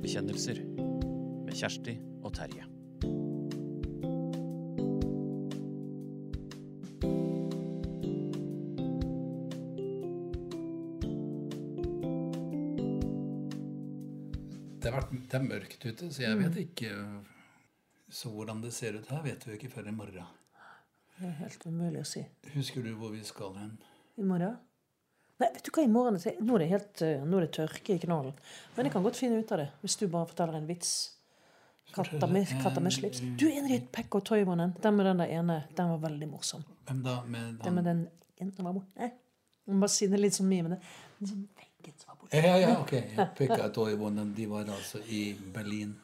Historiebekjennelser med Kjersti og Terje. Det, har vært, det er mørkt ute, så jeg vet ikke Så hvordan det ser ut her, vet vi ikke før i morgen. Det er helt umulig å si. Husker du hvor vi skal hen? I morgen? Nei, vet du hva, i morgen nå, er det helt, eh, nå er det tørke i knollen. Men jeg kan godt finne ut av det hvis du bare forteller en vits. Katta med, katta med slips. Du er Pekk og Toivonen. Den med den der ene. Den var veldig morsom. Hvem da? Med Den med den ene som var borte. Må bare si det litt sånn mye, men det den veggen som var borte. Ja, ja, ok. Pekka og Toymannen, de var altså i Berlin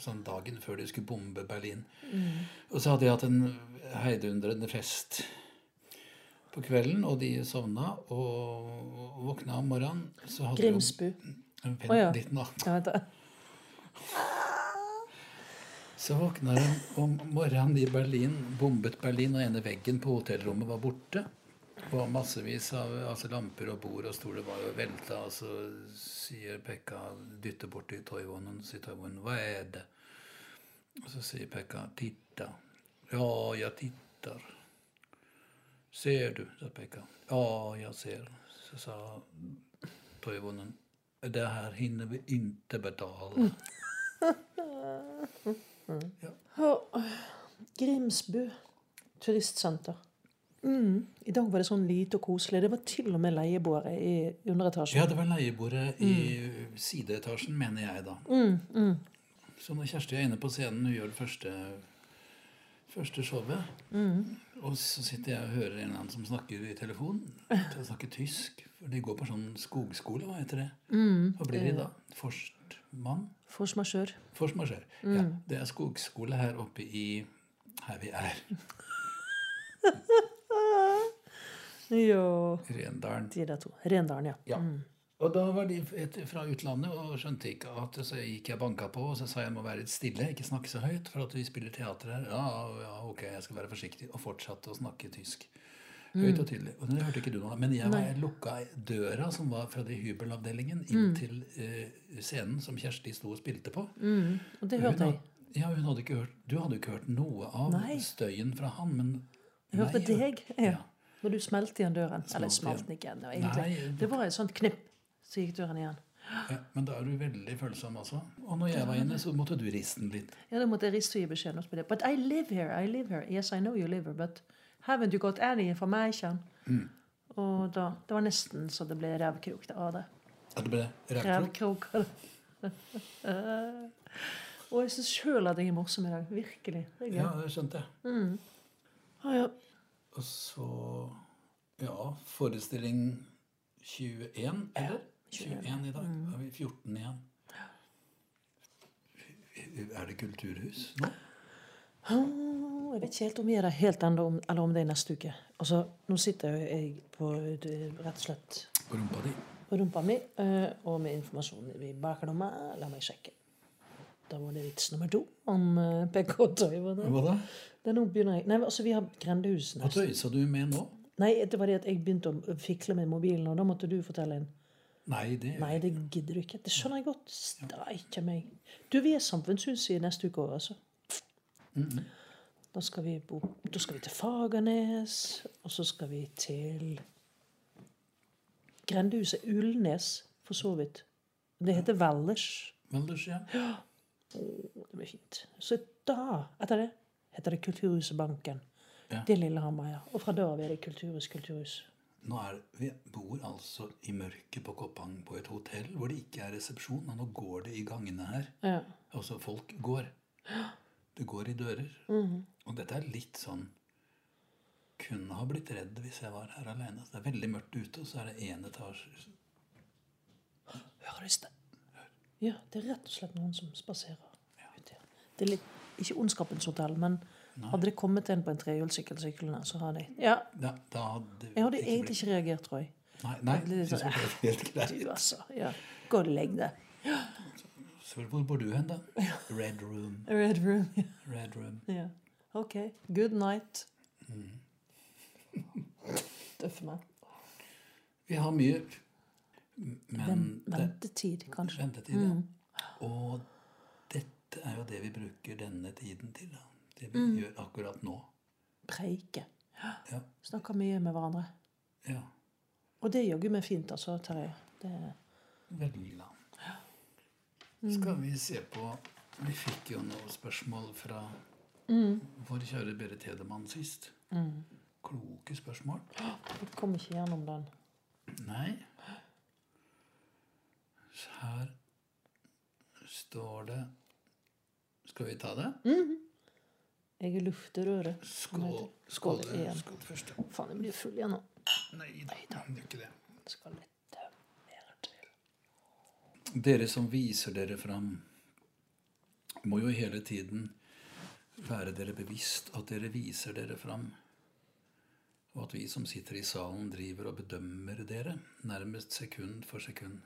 sånn dagen før de skulle bombe Berlin. Og så hadde de hatt en heidundrende fest på kvelden, og de sovna og våkna om morgenen. Så hadde de Grimsbu. Vent Å, ja. litt nå. Så våkna de om morgenen i Berlin, bombet Berlin, og ene veggen på hotellrommet var borte. Og massevis av altså lamper og bord og stoler var jo velta. Og så sier Pekka, dytter bort til Toivonen, sier Toivonen, hva er det? Og så sier Pekka, titta. Ja, jeg titter. Ser du, sa Pekka. Ja, jeg ser. Så sa Toivonen, det her hinner vi ikke betale. Grimsbu turistsenter. Mm. I dag var det sånn lite og koselig. Det var til og med leieboere i underetasjen. Ja, det var leiebordet i sideetasjen, mener jeg da. Så når Kjersti er inne på scenen, hun gjør det første, første showet, og så sitter jeg og hører en eller annen som snakker i telefonen. til å snakke tysk, for de går på sånn skogskole, hva heter det? Hva blir de da? Forstmann? Force majeure. Mm. Ja, det er skogskole her oppe i her vi er, Ja. Rendalen. De der to. Rendalen, ja. Ja. Og da var de fra utlandet og skjønte ikke at Så gikk jeg banka på og så sa jeg må være litt stille, ikke snakke så høyt, for at vi spiller teater her. Ja, ja, ok, jeg skal være forsiktig. Og fortsatte å snakke tysk. Høyt og tydelig. Og det hørte ikke du noe. Men jeg, var, jeg lukka døra som var fra det hybelavdelingen, inn til uh, scenen som Kjersti sto og spilte på. Og det hørte jeg. Ja, hun hadde ikke hørt, Du hadde ikke hørt noe av Nei. støyen fra han, men Jeg hørte Nei, deg. Ja. Når du smelte igjen døren. Eller Smalt smalt den ikke var, egentlig. Nei. det var et sånt knipp, så gikk døren igjen. Ja, men da er du veldig følsom, altså. Og når jeg var inne, så måtte du riste den litt. Ja, da måtte jeg riste og gi beskjed. også. But I live here, I live here. Yes, I know you live here, but haven't you got any information? Og da, det var nesten så det ble revkrok av det. At det ble. Revkrok. Og jeg syns sjøl at jeg er morsom i dag. Virkelig. Det. Ja, det skjønte jeg. Ah, ja. Og så Ja, forestilling 21, eller? 21 i dag. Da Er vi 14 igjen? Er det kulturhus nå? Ah, Jeg vet ikke helt om vi er der helt ennå, eller om det er neste uke. Altså, Nå sitter jeg på rett og slett På rumpa di? på rumpa mi eh, og med informasjon i baklomma. La meg sjekke. Da var det vits nummer to om uh, PK Tøy. Hva da? Det er nå begynner jeg Nei, altså, vi har grendehus Hva tøysa du med nå? Nei, det var det at jeg begynte å fikle med mobilen, og da måtte du fortelle en. Nei, det Nei, det gidder du ikke. Det skjønner jeg godt. Steike meg. Du, vi er samfunnshuset i neste uke òg, altså. Da skal, vi bo, da skal vi til Fagernes, og så skal vi til Grendehuset Ulnes, for så vidt. Det heter Valdres. Velders, ja. Det blir fint. Så da, etter det, heter det Kulturhuset Banken. Ja. Det er Lillehammer, ja. Og fra da av er det Kulturhus, Kulturhus. Nå er, vi bor altså i mørket på Koppang på et hotell hvor det ikke er resepsjon. Og nå går det i gangene her. Ja. Altså, folk går. Det går i dører. Og dette er litt sånn Kunne ha blitt redd hvis jeg var her alene. Det er veldig mørkt ute, og så er det én etasje. Høres det? Ja, det er rett og slett noen som spaserer ut her. Det er litt, ikke ondskapens hotell, men hadde det kommet en på en trehjulssykkel så hadde jeg Ja, Da, da hadde jeg hadde egentlig blitt- ikke reagert, tror jeg. Nei, nei Det er det sånn, er helt greit. Du, altså. Ja. Gå og legg deg. Hvor bor du hen, da? Red Room. Red room. Ja. Red Room. ja. Ok. Good night. Tøff meg. Vi har mye Men ventetid, kanskje. ventetid, ja. Og dette er jo det vi bruker denne tiden til. Da. Det vi gjør akkurat nå. Preike. Ja. Snakker mye med hverandre. ja. Og det er jaggu meg fint, altså, Terje. Det, Veldig glad. Skal vi se på Vi fikk jo noen spørsmål fra vår kjære Berit Hedemann sist. Kloke spørsmål. vi kom ikke gjennom den. Nei. Så Her står det Skal vi ta det? Jeg er lufterøret. Skål. Skål Skål, igjen. skål først. Faen, jeg blir full igjen nå. Nei da, det er ikke det. Det skal litt mer til. Dere som viser dere fram, må jo hele tiden være dere bevisst at dere viser dere fram. Og at vi som sitter i salen, driver og bedømmer dere, nærmest sekund for sekund.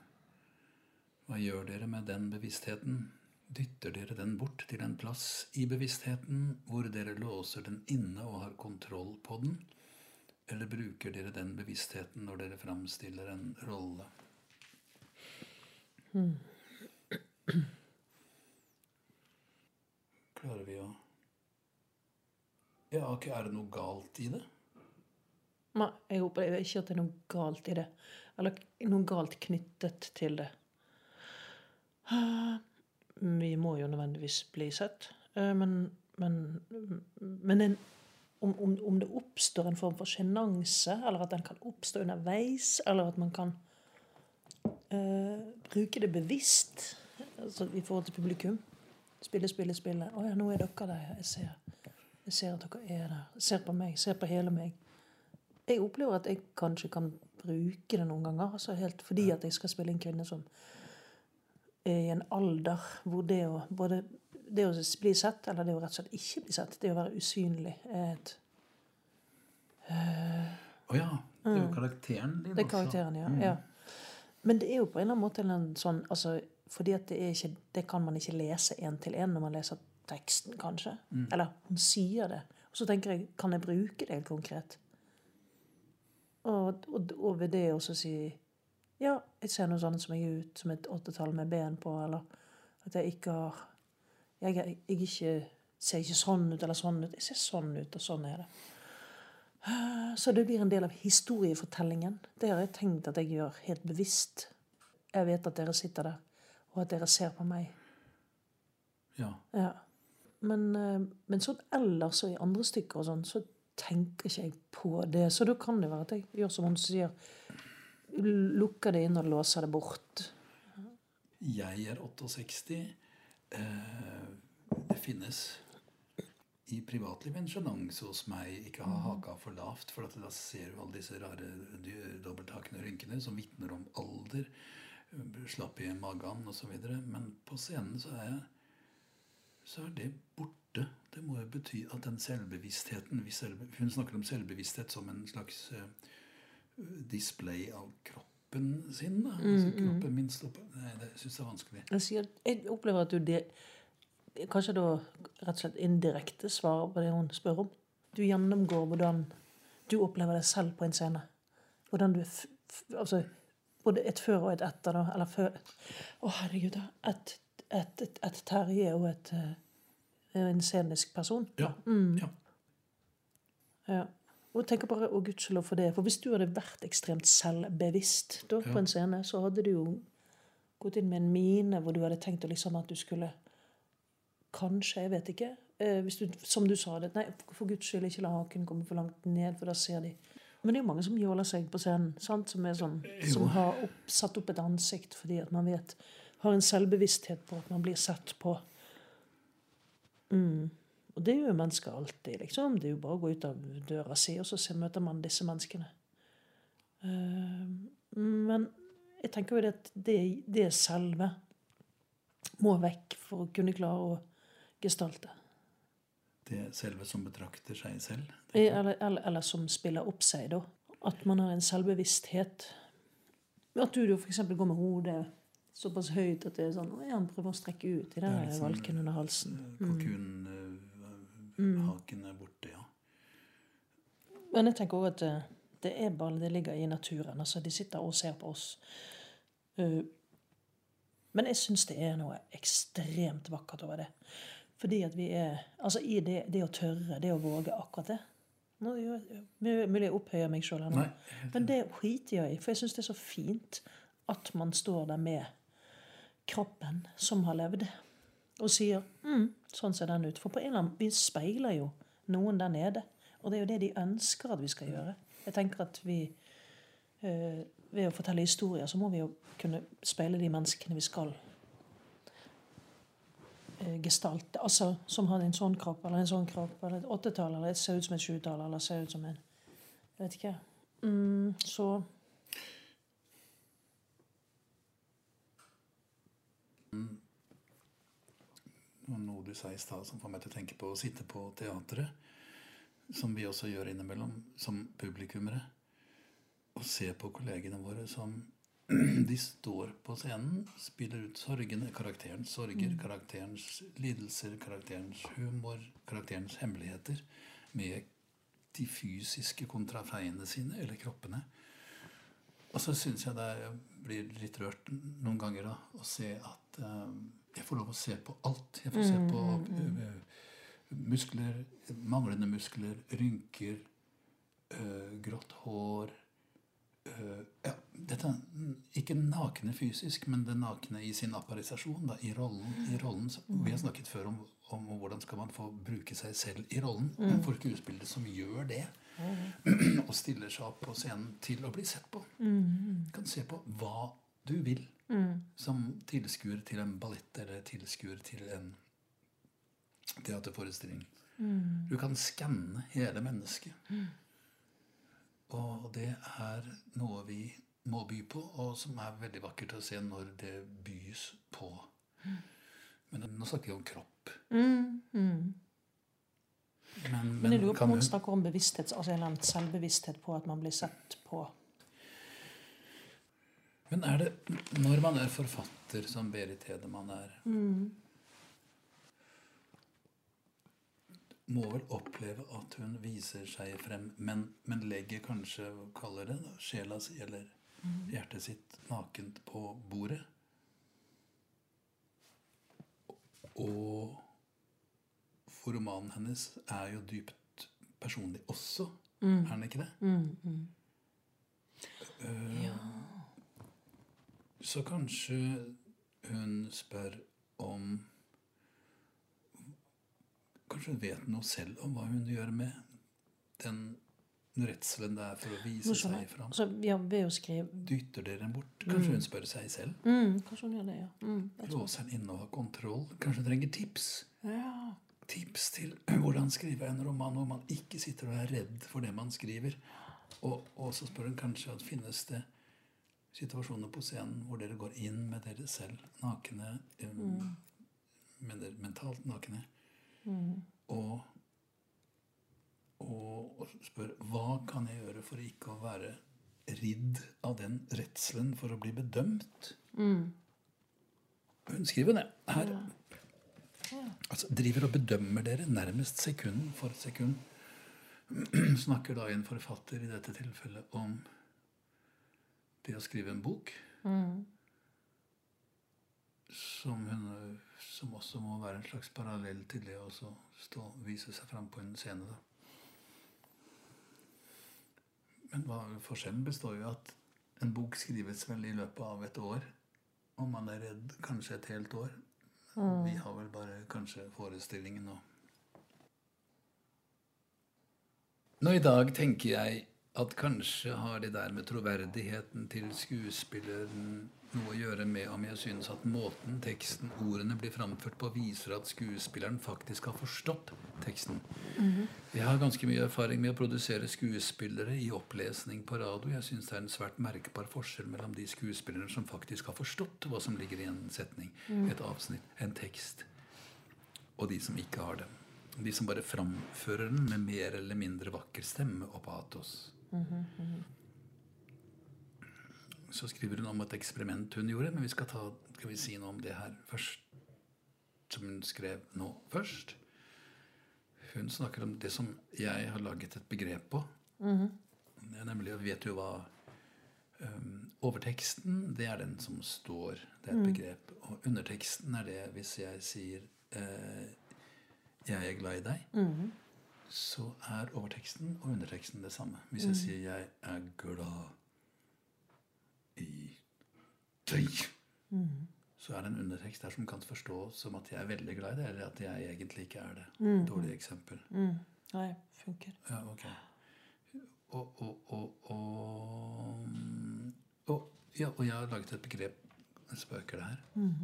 Hva gjør dere med den bevisstheten? Dytter dere den bort til en plass i bevisstheten hvor dere låser den inne og har kontroll på den? Eller bruker dere den bevisstheten når dere framstiller en rolle? Klarer vi å Ja, ikke. er det noe galt i det? Nei, jeg opplever ikke at det er noe galt i det. Eller noe galt knyttet til det. Vi må jo nødvendigvis bli sett. eh, Men, men, men en, om, om, det oppstår en form for sjenanse, eller at den kan oppstå underveis, eller at man kan uh, bruke det bevisst altså i forhold til publikum Spille, spille, spille. 'Å ja, nå er dere der. Jeg ser, jeg ser at dere er der. Ser på meg. Ser på hele meg.' Jeg opplever at jeg kanskje kan bruke det noen ganger. Altså helt fordi at jeg skal spille en kvinne som i en alder hvor det å både det å bli sett, eller det å rett og slett ikke bli sett, det å være usynlig, er et Å ja. Det er jo karakteren din Mm. Det er karakteren, ja. ja. Men det er jo på en eller annen måte en sånn altså, Fordi at det, ikke, det kan man ikke lese én til én når man leser teksten, kanskje. Eller hun sier det. Og så tenker jeg, kan jeg bruke det helt konkret? Og, og, og ved det også si Ja, jeg ser noe sånn som jeg er ut, som et åttetall med ben på, eller at jeg ikke har Jeg, jeg, jeg ikke, ser ikke sånn ut eller sånn ut. Jeg ser sånn ut, og sånn er det. Så det blir en del av historiefortellingen. Det har jeg tenkt at jeg gjør helt bevisst. Jeg vet at dere sitter der, og at dere ser på meg. Ja. Ja. Men, eh, men sånn ellers og i andre stykker og sånn, så tenker ikke jeg på det. Så da kan det være at jeg gjør som hun sier. Lukker det inn og låser det bort. Jeg er 68. Eh, det finnes i privatlivet en sjenanse hos meg ikke ha haka for lavt. For at da ser du alle disse rare dobbelthakene og rynkene som vitner om alder. Slapp i magen osv. Men på scenen så er jeg så er det borte. Det må jo bety at den selvbevisstheten Hun snakker om selvbevissthet som en slags eh, display av kroppen sin. Da. Altså, kroppen min står på Nei, det syns jeg er vanskelig. Jeg, sier, jeg opplever at du det, kanskje da rett og slett indirekte svarer på det hun spør om. Du gjennomgår hvordan du opplever deg selv på en scene. Hvordan du altså, Både et før og et etter. da, Eller før Å, herregud. da, Et, et, et, et Terje og et, eh, en scenisk person. Ja. ja. Ja. Og tenker bare, å gudskjelov for det. For hvis du hadde vært ekstremt selvbevisst da, på en scene, så hadde du jo gått inn med en mine hvor du hadde tenkt liksom at du skulle Kanskje, jeg vet ikke. Eh, du, som du sa det. Nei, for Guds skyld, ikke la haken komme for langt ned, for da ser de. Men det er jo mange som jåler seg på scenen. sant? Som, sånn, som har opp, satt opp et ansikt fordi at man vet Har en selvbevissthet på at man blir sett på. Mm. Og det gjør mennesker alltid. liksom. Det er jo bare å gå ut av døra si, og så møter man disse menneskene. Eh, men jeg tenker jo det at det, det selve må vekk for å kunne klare å gestalte. Det selve som betrakter seg selv. Eh, Eller, eller, eller som spiller opp seg, da. At man har en selvbevissthet. At du f.eks. går med hodet såpass høyt at det er sånn ja, han prøver å strekke ut i den liksom, valken under halsen. valken under halsen. Haken er borte, ja. Men jeg tenker også at det, det er bare det ligger i naturen. altså De sitter og ser på oss. Eh, men jeg syns det er noe ekstremt vakkert over det. Fordi at vi er Altså i det, det å tørre, det å våge akkurat det. Nå gjør jeg- Mulig jeg opphøyer meg sjøl her nå. Men det skiter jeg i, for jeg syns det er så fint at man står der med kroppen som har levd, og sier mm, 'sånn ser den ut'. For på en eller annen Vi speiler jo noen der nede. Og det er jo det de ønsker at vi skal gjøre. Jeg tenker at vi øh, Ved å fortelle historier så må vi jo kunne speile de menneskene vi skal øh, gestalte. Altså som har en sånn kropp, eller en sånn kropp, eller et åttetall, eller et ser ut som et sjutall, eller ser ut som en Jeg vet ikke. Mm, så var noe du sa i stad som får meg til å tenke på å sitte på teatret, som vi også gjør innimellom som publikummere, og se på kollegene våre som de står på scenen, spiller ut sorgene, karakterens sorger, karakterens lidelser, karakterens humor, karakterens hemmeligheter, med de fysiske kontrafeiene sine, eller kroppene. Og så syns jeg det blir litt rørt noen ganger da, å se at eh, jeg får lov å se på alt. Jeg får se på eh, muskler, manglende muskler, rynker, eh, grått hår eh, ja, dette, er Ikke nakne fysisk, men det nakne i sin apparisasjon, da, i rollen. I rollen vi har snakket før om, om hvordan skal man få bruke seg selv i rollen. Men for skuespillere som gjør det, og stiller seg opp på scenen til å bli sett på. kan se på hva du vil som tilskuer til en ballett eller tilskuer til en teaterforestilling. Du kan skanne hele mennesket. Og det er noe vi må by på, og som er veldig vakkert å se når det bys på. Men nå snakker vi om kropp. Men, Men jeg lurer på om hun- snakker om bevissthet, altså en eller annen selvbevissthet på at man blir sett på. Men er det når man er forfatter, som Berit Hedemann er Må vel oppleve at hun viser seg frem, men, men legger kanskje, kaller det, da, sjela si eller hjertet sitt nakent på bordet. Og for romanen hennes er jo dypt personlig også, er den ikke det? Eh, Så kanskje hun spør om Kanskje hun vet noe selv om hva hun gjør med den redselen det er for å vise Nå seg fram. Så, ja, Dytter dere den bort? Kanskje hun spør seg selv? mm, Kanskje hun gjør det, ja. Mm. Låser den inne og har kontroll? Kanskje hun trenger tips? ja. Tips til hvordan skrive en roman hvor man ikke sitter og er redd for det man skriver. Og, og så spør hun kanskje at finnes det situasjoner på scenen hvor dere går inn med dere selv nakne, mm. med dere mentalt nakne, og, og, og spør hva kan jeg gjøre for ikke å være ridd av den redselen for å bli bedømt? Hun skriver det her. Altså, driver og bedømmer dere nærmest sekund for sekund. Snakker da en forfatter i dette tilfellet om det å skrive en bok. Som, hun, som også må være en slags parallell til det å så stå vise seg fram på en scene. Da. Men hva, forskjellen består jo at en bok skrives vel i løpet av et år. Og man er redd kanskje et helt år. Vi har vel bare kanskje forestillingen nå. Nå i dag tenker jeg at kanskje har det der med troverdigheten til skuespilleren noe å gjøre med om jeg synes at måten teksten, ordene, blir framført på, viser at skuespilleren faktisk har forstått teksten. Jeg har ganske mye erfaring med å produsere skuespillere i opplesning på radio. Jeg syns det er en svært merkbar forskjell mellom de skuespillere som faktisk har forstått hva som ligger i en setning, et avsnitt, en tekst, og de som ikke har det. De som bare framfører den med mer eller mindre vakker stemme og patos. Så skriver hun om et eksperiment hun gjorde, men vi skal, ta, skal vi si noe om det her først. Som hun skrev nå først. Hun snakker om det som jeg har laget et begrep på. Mm -hmm. nemlig, vet jo hva Um, overteksten, det er den som står. Det er et begrep. Og underteksten er det hvis jeg sier eh, 'jeg er glad i deg', så er overteksten og underteksten det samme. Hvis jeg sier 'jeg er glad i deg', så er det en undertekst der som kan forstås som at jeg er veldig glad i det, eller at jeg egentlig ikke er det. Dårlig eksempel. Mm. Nei, funker. Ja, ok. Og, og, og, og, og, ja, og jeg har laget et begrep Spøker det her? Mm.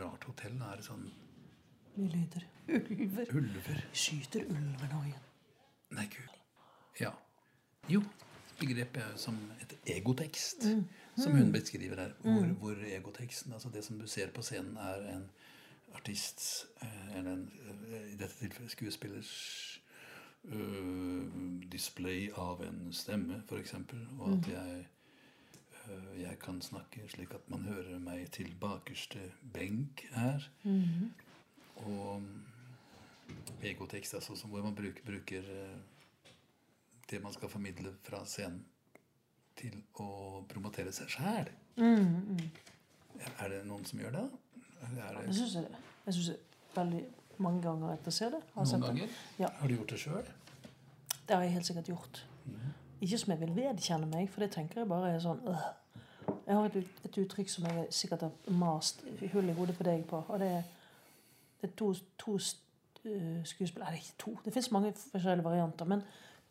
Rart hotell er det sånn Mye lyder. Ulver. ulver. Skyter ulver nå igjen. Nei, gud. Ja. Jo, begrepet er som et egotekst. Som hun beskriver her. Hvor, hvor egoteksten, altså det som du ser på scenen, er en artists eh, Eller en, eh, i dette tilfellet skuespillers øh, display av en stemme, f.eks. Og at jeg øh, jeg kan snakke slik at man hører meg til bakerste benk her. Og egotekst, altså hvor man bruker, bruker eh, det man skal formidle fra scenen, til å promotere seg sjæl. Er det noen som gjør det? Er Det det syns jeg, jeg synes jeg veldig mange ganger etter å se det. Har sett ganger? det. Ja. Har du gjort det sjøl? Det har jeg helt sikkert gjort. Ikke som jeg vil vedkjenne meg, for det tenker jeg bare er sånn øh. Jeg har et, et uttrykk som jeg sikkert har mast hull i hodet på deg på. Og det er, det er to, to uh, skuespill Nei, det ikke to. Det fins mange forskjellige varianter. Men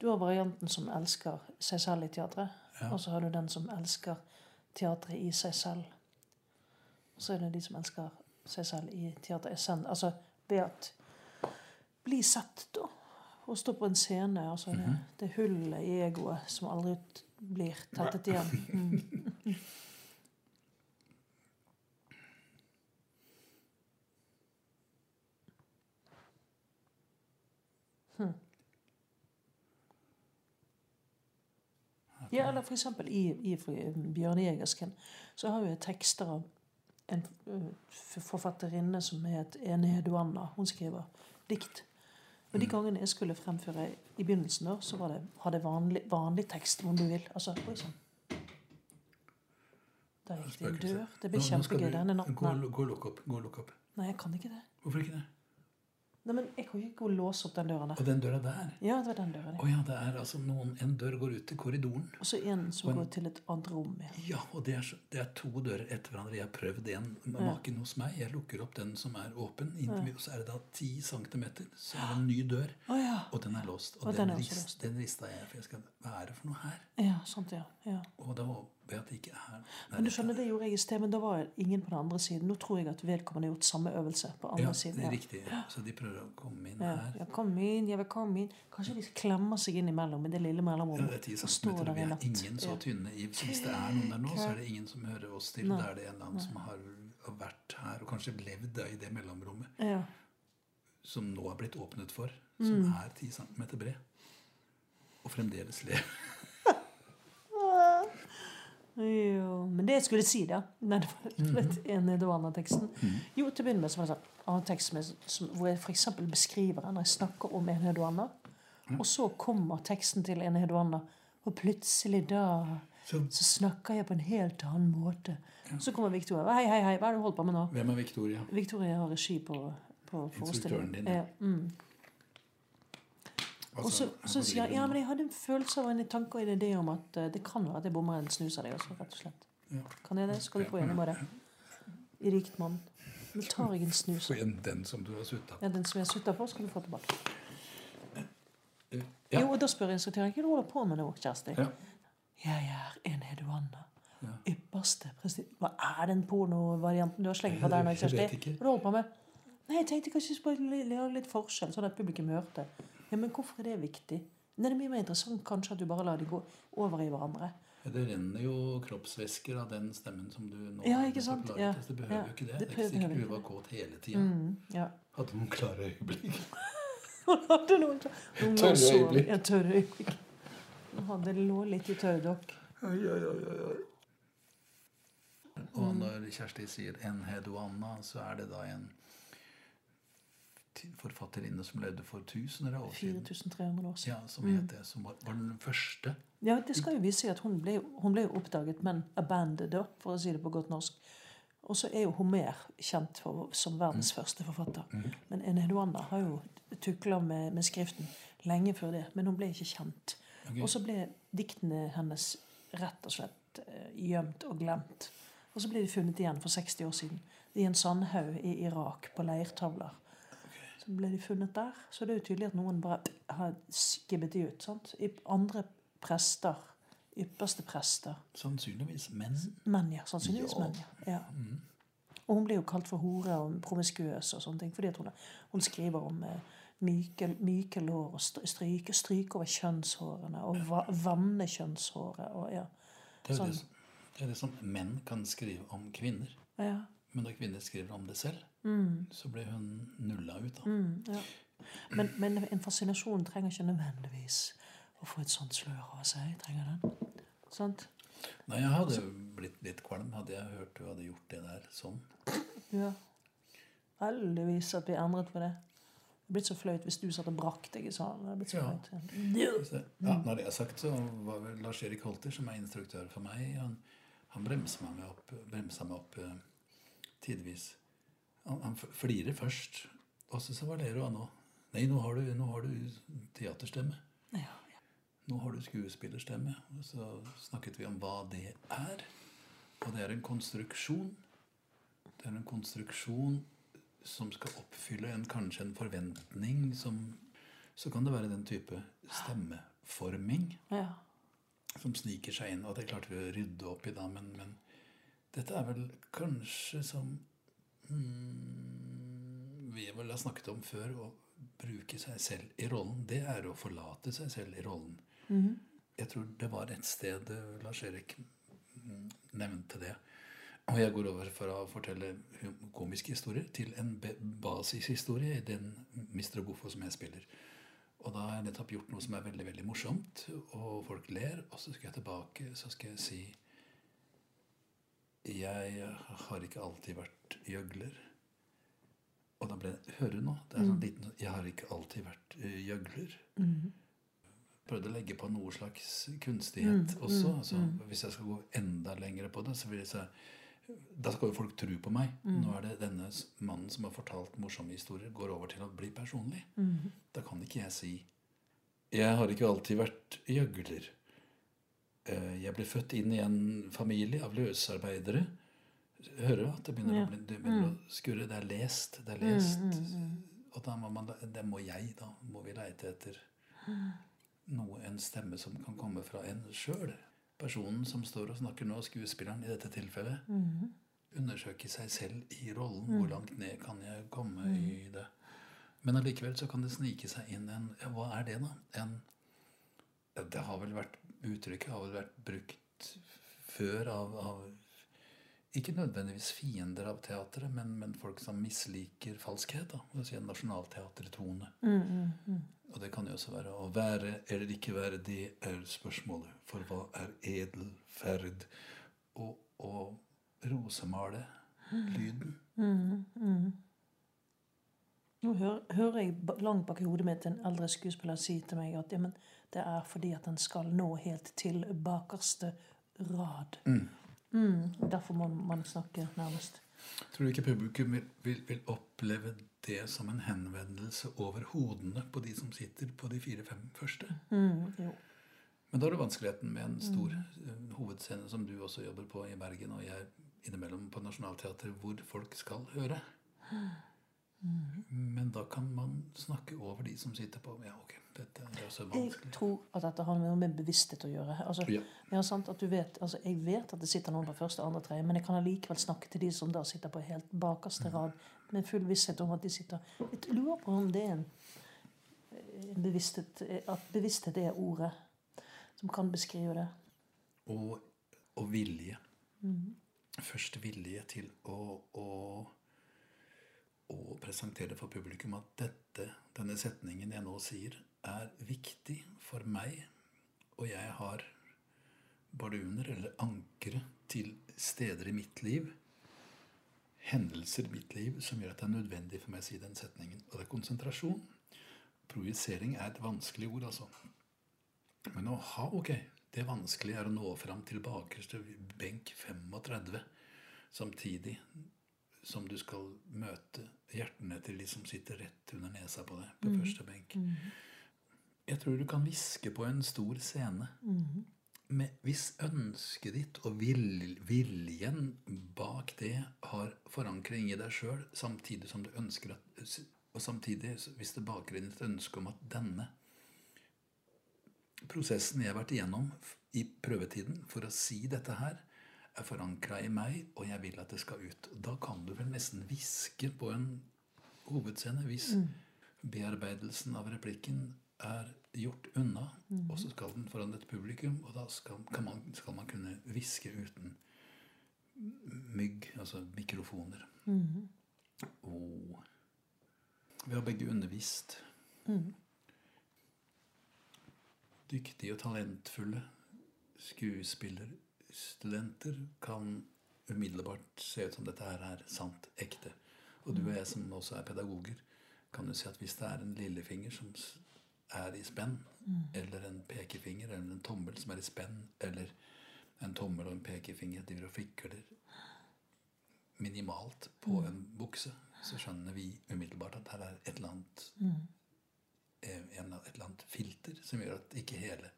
du har varianten som elsker seg selv i teatret. Ja. Og så har du den som elsker teatret i seg selv. Og så er det de som elsker seg selv i teatret. Altså ved at bli sett, da. Å stå på en scene. Altså det, det hullet i egoet som aldri blir tettet igjen. Mm. Ja, eller eksempel i, i for- Bjørne så har vi tekster av en uh, forfatterinne som het Ene Heduanna. Hun skriver dikt. Og de gangene jeg skulle fremføre i begynnelsen, da, så var det, hadde jeg vanlig, vanlig tekst, om du vil. Altså, oi sånn. Da gikk det en dør. Det blir kjempegøy denne natten. Gå og lukk opp. Gå og lukk opp. Nei, jeg kan ikke det. Hvorfor ikke det? Nei, men Jeg kan ikke gå og låse opp den døren der. Og den døra der? Ja, det var den døren. Å ja, det er altså noen En dør går ut til korridoren. Og så en som en- går til et annet rom. Ja. Ja, og det er, det er to dører etter hverandre. Jeg har prøvd en maken hos meg. Jeg lukker opp den som er åpen, inntil, og så er det da ti centimeter. Så er det en ny dør, Å ja. og den er låst. Og, Og den, den rist, den rista jeg, for jeg skal Hva er det for noe her? ja, sant, ja. ja. Og da håper jeg at det ikke er Nei, Men du skjønner, det gjorde jeg i sted, men da var ingen på den andre siden. Nå tror jeg at vedkommende har gjort samme øvelse på andre Ja, siden. det er riktig. Så de prøver å komme inn her. ja, kom inn, jeg vil komme inn. Kanskje de klemmer seg inn imellom i det lille mellomrommet. Ja, det er og står der Vi er ingen så tynne hvis det er noen der nå, så er det ingen som hører oss til. Da er det en eller annen som har vært her og kanskje levd da i det mellomrommet. Ja. som nå er blitt åpnet for, Mm. som er 10 cm bred. Og fremdeles lever. Jo, men det jeg skulle si, da Nei, det var litt en Eduana-teksten. Jo, til å begynne med så var det sånn annen tekst med, som, hvor jeg f.eks. beskriver henne. når jeg snakker om en Eduana. Og så kommer teksten til en Eduana, og plutselig da Så så snakker jeg på en helt annen måte. Så kommer Victoria. Hei, hei, hei, hva er det du holder på med nå? hvem er Victoria? Victoria har regi på, på forestillingen. din, ja. Ja, mm. Og så, Altså, så sier jeg ja, men jeg hadde en følelse av en tanke og en idé om at eh, det kan være at jeg bommer en snus av deg også, rett og slett. Ja. Kan jeg det? Skal du få en med det? I rikt mann. Nå tar jeg en snus. Få igjen den som du har sutta på. Ja, den som jeg har sutta på, skal du få tilbake. Ja. Jo, og da spør instruktøren hva du holder på med nå, Kjersti. Ja. Jeg er en heduanna. Ja. Ypperste presti... Hva er den pornovarianten du har slengt på der nå, Jeg Kjersti? Hva du holder på med? Nei, jeg tenkte kanskje jeg skulle gjøre litt forskjell, sånn at publikum hørte. Ja, Men hvorfor er det viktig? Nei, Det er mye mer interessant kanskje at du bare lar de gå over i hverandre. Ja, Det renner jo kroppsvæsker av den stemmen som du nå Ja, ikke sant? Ja. Det behøver Ja. jo ikke det. Det Det er ikke sikkert du var kåt hele tida. Mm, ja. Hadde noen klare øyeblikk. Hun hadde noen, Tørre øyeblikk. Ja, tørre øyeblikk. Hun hadde lå litt i tørrdokk. Og når Kjersti sier 'en heduanna', så er det da en forfatterinne som levde for tusener av år siden. 4300 år siden. Ja, som het det. Som var, var den første. Ja, det skal jo vise seg at hun ble, hun ble oppdaget, men abandoned, for å si det på godt norsk. Og så er jo Homer kjent for, som verdens første forfatter. Men Enheduanda har jo tukla med, med skriften lenge før det, men hun ble ikke kjent. Okay. Og så ble diktene hennes rett og slett eh, gjemt og glemt. Og så ble de funnet igjen for 60 år siden i en sandhaug i Irak på leirtavler. Ble de funnet der. Så det er jo tydelig at noen bare har skibbet de ut. sant? I andre prester, ypperste prester, Sannsynligvis menn. menn, ja. Sannsynligvis Ja. menn, ja. ja. Og hun blir jo kalt for hore og promiskuøs og sånne ting, fordi hun, hun skriver om eh, myke, myke lår og stry- stryke, stryke over kjønnshårene og va, vanne kjønnshåret og ja. Det er, Sånn. det, det er det som menn kan skrive om kvinner. ja. Men når kvinner skriver om det selv, så ble hun nulla ut. da. Mm, ja. Men, men en fascinasjon trenger ikke nødvendigvis å få et sånt slør av seg. Trenger den? Sant? Nei, Jeg hadde blitt litt kvalm hadde jeg hørt du hadde gjort det der sånn. Ja. Heldigvis at vi endret på det. Det blitt så flaut hvis du satt og brakk deg i salen. Det blitt så Ja. flaut. Så, ja, når det er sagt, så var vel Lars-Erik Holter, som er instruktør for meg, han, han bremsa meg opp, bremsa meg opp eh, tidvis. Han, han flirer først, og så, så du av nå? Nei, nå har du, nå har du teaterstemme. Ja, ja. Nå har du skuespillerstemme. Og så snakket vi om hva det er. Og det er en konstruksjon. Det er en konstruksjon som skal oppfylle en, kanskje en forventning som Så kan det være den type stemmeforming ja. som sniker seg inn. Og det klarte vi å rydde opp i da, men, men dette er vel kanskje som vi vel har snakket om før, å bruke seg selv i rollen. Det er å forlate seg selv i rollen. Jeg tror det var et sted eh, Lars-Erik mm, nevnte det. Og jeg går over fra å fortelle komiske historier til en basishistorie i den Mr. Boffo som jeg spiller. Og da har jeg nettopp gjort noe som er veldig veldig morsomt, og folk ler. Og så skal jeg tilbake så skal jeg si Jeg har ikke alltid vært gjøgler. Og da ble det Hører du nå? Det er sånn liten Jeg har ikke alltid vært gjøgler. Mm. Prøvde å legge på noe slags kunstighet også. Altså, Hvis jeg skal gå enda lenger på det, så vil jeg si da skal jo folk tro på meg. Nå er det denne mannen som har fortalt morsomme historier, går over til å bli personlig. Da kan ikke jeg si Jeg har ikke alltid vært gjøgler. Eh, Jeg ble født inn i en familie av løsarbeidere. Hører du at det begynner, Ja. å, bli, det begynner å skurre? Det er lest. Det er lest. Og da må man Det må jeg, da. Må vi leite etter noe, en stemme som kan komme fra en sjøl. Personen som står og snakker nå, skuespilleren i dette tilfellet, undersøker seg selv i rollen. Hvor langt ned kan jeg komme i det? Men allikevel så kan det snike seg inn en ja, Hva er det, da? En, det har vel vært Uttrykket har vel vært brukt før av, av ikke nødvendigvis fiender av teatret, men, men folk som misliker falskhet. da, altså En nasjonalteatertone. Og det kan jo også være å være eller ikke være, det er spørsmålet. For hva er edel ferd? Og, og rosemale lyden. Nå hører, hører jeg langt bak i hodet mitt en eldre skuespiller si til meg at ja, men det er fordi at den skal nå helt til bakerste rad. Mm, derfor må man snakke nærmest. Tror du ikke publikum vil, vil, vil oppleve det som en henvendelse over hodene på de som sitter på de fire-fem første? Mm, jo. Men da er det vanskeligheten med en stor mm. hovedscene som du også jobber på i Bergen, og jeg innimellom på Nationaltheatret, hvor folk skal høre. Men da kan man snakke over de som sitter på Ja, ok, dette er så vanskelig. Jeg tror at dette har noe med bevissthet å gjøre. Altså, Ja. ja, sant, at du vet, altså, jeg vet at det sitter noen på første, andre, tredje, men jeg kan allikevel snakke til de som da sitter på helt bakerste rad, med full visshet om at de sitter Jeg lurer på om det er en, en bevissthet At bevissthet er ordet som kan beskrive det. Og, og vilje. Først vilje til å, å, å presentere for publikum at dette, denne setningen jeg nå sier, er viktig for meg, og jeg har barduner eller ankre til steder i mitt liv. hendelser i mitt liv som gjør at det er nødvendig for meg å si den setningen. Og det er konsentrasjon. Projisering er et vanskelig ord, altså. Men å ha Ok, det vanskelige er å nå fram til bakerste benk 35 samtidig som du skal møte hjertene til de som sitter rett under nesa på deg på første benk. Jeg tror du kan hviske på en stor scene. med hvis ønsket ditt og vil, viljen bak det har forankring i deg sjøl, samtidig som du ønsker at Og samtidig, hvis det baker inn et ønske om at denne prosessen jeg har vært igjennom i prøvetiden for å si dette her, er forankra i meg, og jeg vil at det skal ut. Da kan du vel nesten hviske på en hovedscene hvis bearbeidelsen av replikken er gjort unna, og så skal den foran et publikum, og da skal, kan man, skal man kunne hviske uten mygg, altså mikrofoner. Og vi har begge undervist. Dyktige og talentfulle skuespillerstudenter kan umiddelbart se ut som dette her er sant, ekte. Og du og jeg som også er pedagoger, kan jo si at hvis det er en lillefinger som er i spenn, eller en pekefinger eller en tommel som er i spenn, eller en tommel og en pekefinger driver og fikler minimalt på en bukse, så skjønner vi umiddelbart at her er et eller annet mm. en, et eller annet filter som gjør at ikke hele,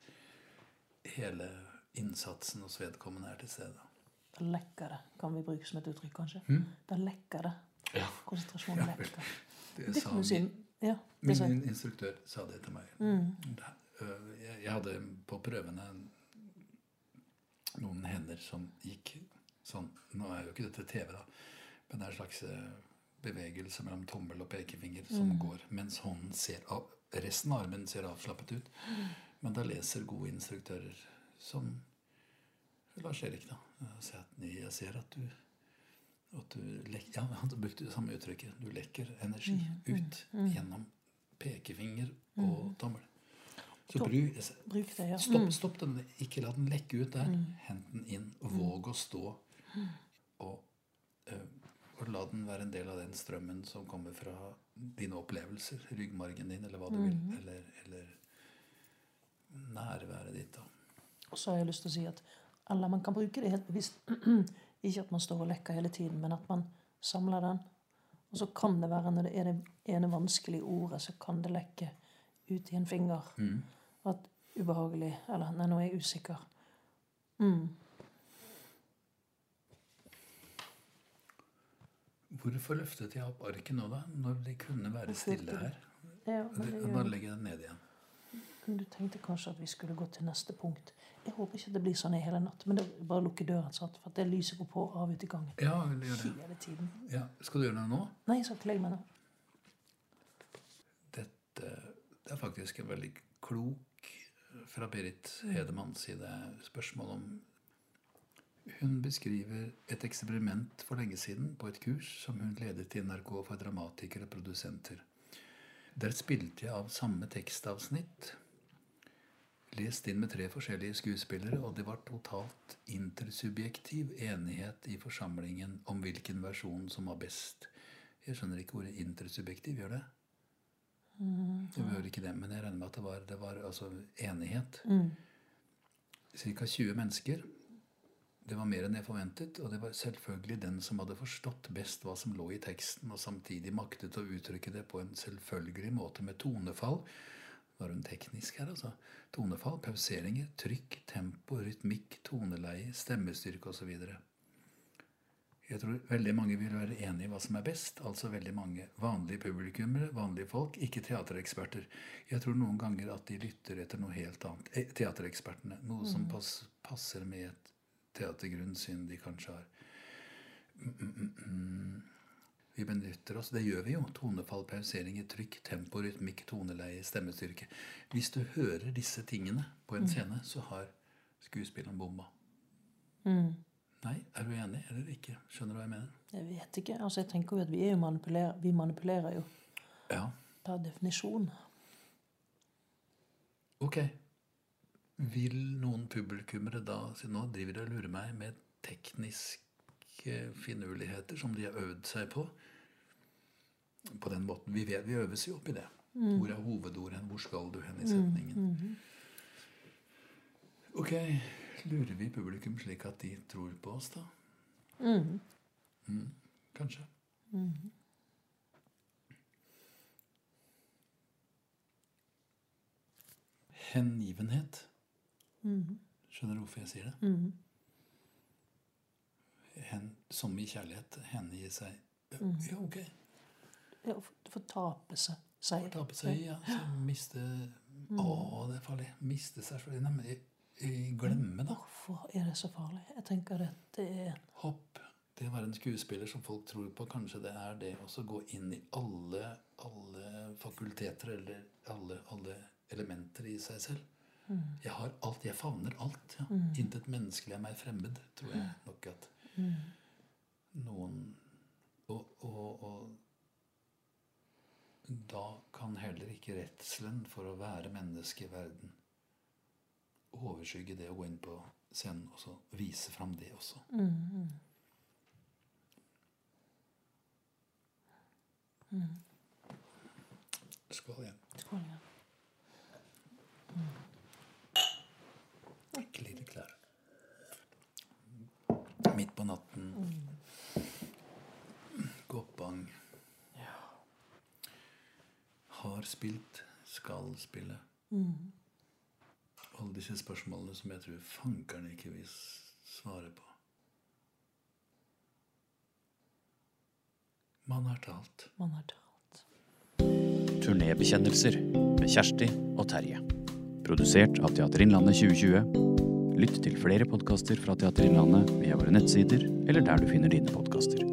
hele innsatsen hos vedkommende er til stede. Da lekker det, kan vi bruke som et uttrykk, kanskje. Da lekker det. Ja. Konsentrasjonen lekker. Det, sa min, Ja, det min sa instruktør sa det til meg. Det- øh, Jeg, hadde på prøvene noen hender som gikk sånn Nå er jo ikke dette TV, da, men det er en slags øh, bevegelse mellom tommel og pekefinger som går mens hånden ser av, resten av armen ser avslappet ut. Men da leser gode instruktører som Lars Erik, da. at Jeg ser at du at du lekker, ja, Han brukte det samme uttrykket. Du lekker energi ut gjennom pekefinger og tommel. Så bruk, Bruk det, ja. stopp, stopp den. Ikke la den lekke ut der. Hent den inn. Våg å stå. Og, eh, og la den være en del av den strømmen som kommer fra dine opplevelser. Ryggmargen din, eller hva du vil. Eller, eller nærværet ditt. da. Og så har jeg lyst til å si at eller man kan bruke det helt bevisst. Ikke at man står og lekker hele tiden, men at man samler den. Og så kan det være, når det er det ene vanskelige ordet, så kan det lekke ut i en finger. At ubehagelig Eller nei, nå er jeg usikker. Mm. Hvorfor løftet jeg opp arket nå, da? Når det kunne være stille her? Ja, men det Det- gjør Bare legge den ned igjen. Du tenkte kanskje at vi skulle gå til neste punkt. Jeg håper ikke det blir sånn i hele natt. Men det er bare lukke døren, sant? for det lyset går på av ute i gangen. Ja, jeg vil gjøre det. Hele tiden. Ja. Skal du gjøre det nå? Nei, jeg skal ikke legge meg nå. Dette det er faktisk en veldig klok fra Berit Hedemanns side spørsmål om Hun beskriver et eksperiment for lenge siden på et kurs som hun ledet i NRK for dramatikere og produsenter. Der spilte jeg av samme tekstavsnitt, lest inn med tre forskjellige skuespillere, og det var totalt intersubjektiv enighet i forsamlingen om hvilken versjon som var best. Jeg skjønner ikke ordet intersubjektiv, gjør det? Det gjør ikke det, men jeg regner med at det var, det var altså enighet. Ca. 20 mennesker. Det var mer enn jeg forventet, og det var selvfølgelig den som hadde forstått best hva som lå i teksten, og samtidig maktet å uttrykke det på en selvfølgelig måte med tonefall. Er hun teknisk her, altså. Tonefall, pauseringer, trykk, tempo, rytmikk, toneleie, stemmestyrke osv. Jeg tror veldig mange vil være enig i hva som er best. Altså veldig mange vanlige publikummere, vanlige folk, ikke teatereksperter. Jeg tror noen ganger at de lytter etter noe helt annet. Eh, Teaterekspertene. Noe som pass, passer med et teatergrunnsyn de kanskje har. Mm, mm, mm, mm. Vi benytter oss, det gjør vi jo. Tonefall, pauseringer, trykk, tempo, rytmikk, toneleie, stemmestyrke. Hvis du hører disse tingene på en scene, så har skuespilleren bomma. Nei, er du enig eller ikke? Skjønner du hva jeg mener? Jeg vet ikke. altså Jeg tenker jo at vi er jo manipulerer, vi manipulerer jo Ja. per definisjon. Ok. Vil noen publikummere da si nå driver de og lurer meg med tekniske finurligheter som de har øvd seg på. På den måten. Vi, vet, vi øves jo opp i det. Mm. Hvor er hovedordet? Hvor skal du hen i setningen? Ok, lurer vi publikum slik at de tror på oss, da? Mm. Mm, kanskje. Hengivenhet. Skjønner du hvorfor jeg sier det? Hen, som i kjærlighet. Hengi seg Ja, ok. Ja, fortape seg. seg. Tape seg ja. Så miste Å, det er farlig. Miste seg selv. Nei, men i- i glemme, da. Hvorfor er det så farlig? Jeg tenker at det er Hopp. Det å være en skuespiller som folk tror på, kanskje det er det å gå inn i alle, alle fakulteter eller alle, alle elementer i seg selv. Jeg har alt, jeg favner alt. Ja. Intet menneskelig er meg fremmed, tror jeg nok at noen og, og, og da kan heller ikke redselen for å være menneske i verden overskygge det å gå inn på scenen og så vise fram det også. Skål igjen. Skål, ja. Ikke lite klær. Midt på natten. Gåpang. Har spilt, skal spille. Alle disse spørsmålene som jeg tror fankeren ikke vil svare på. Man har talt. Man har talt. Turnébekjennelser med Kjersti og Terje. Produsert av Teater Innlandet 2020. Lytt til flere podkaster fra Teater Innlandet via våre nettsider eller der du finner dine podkaster.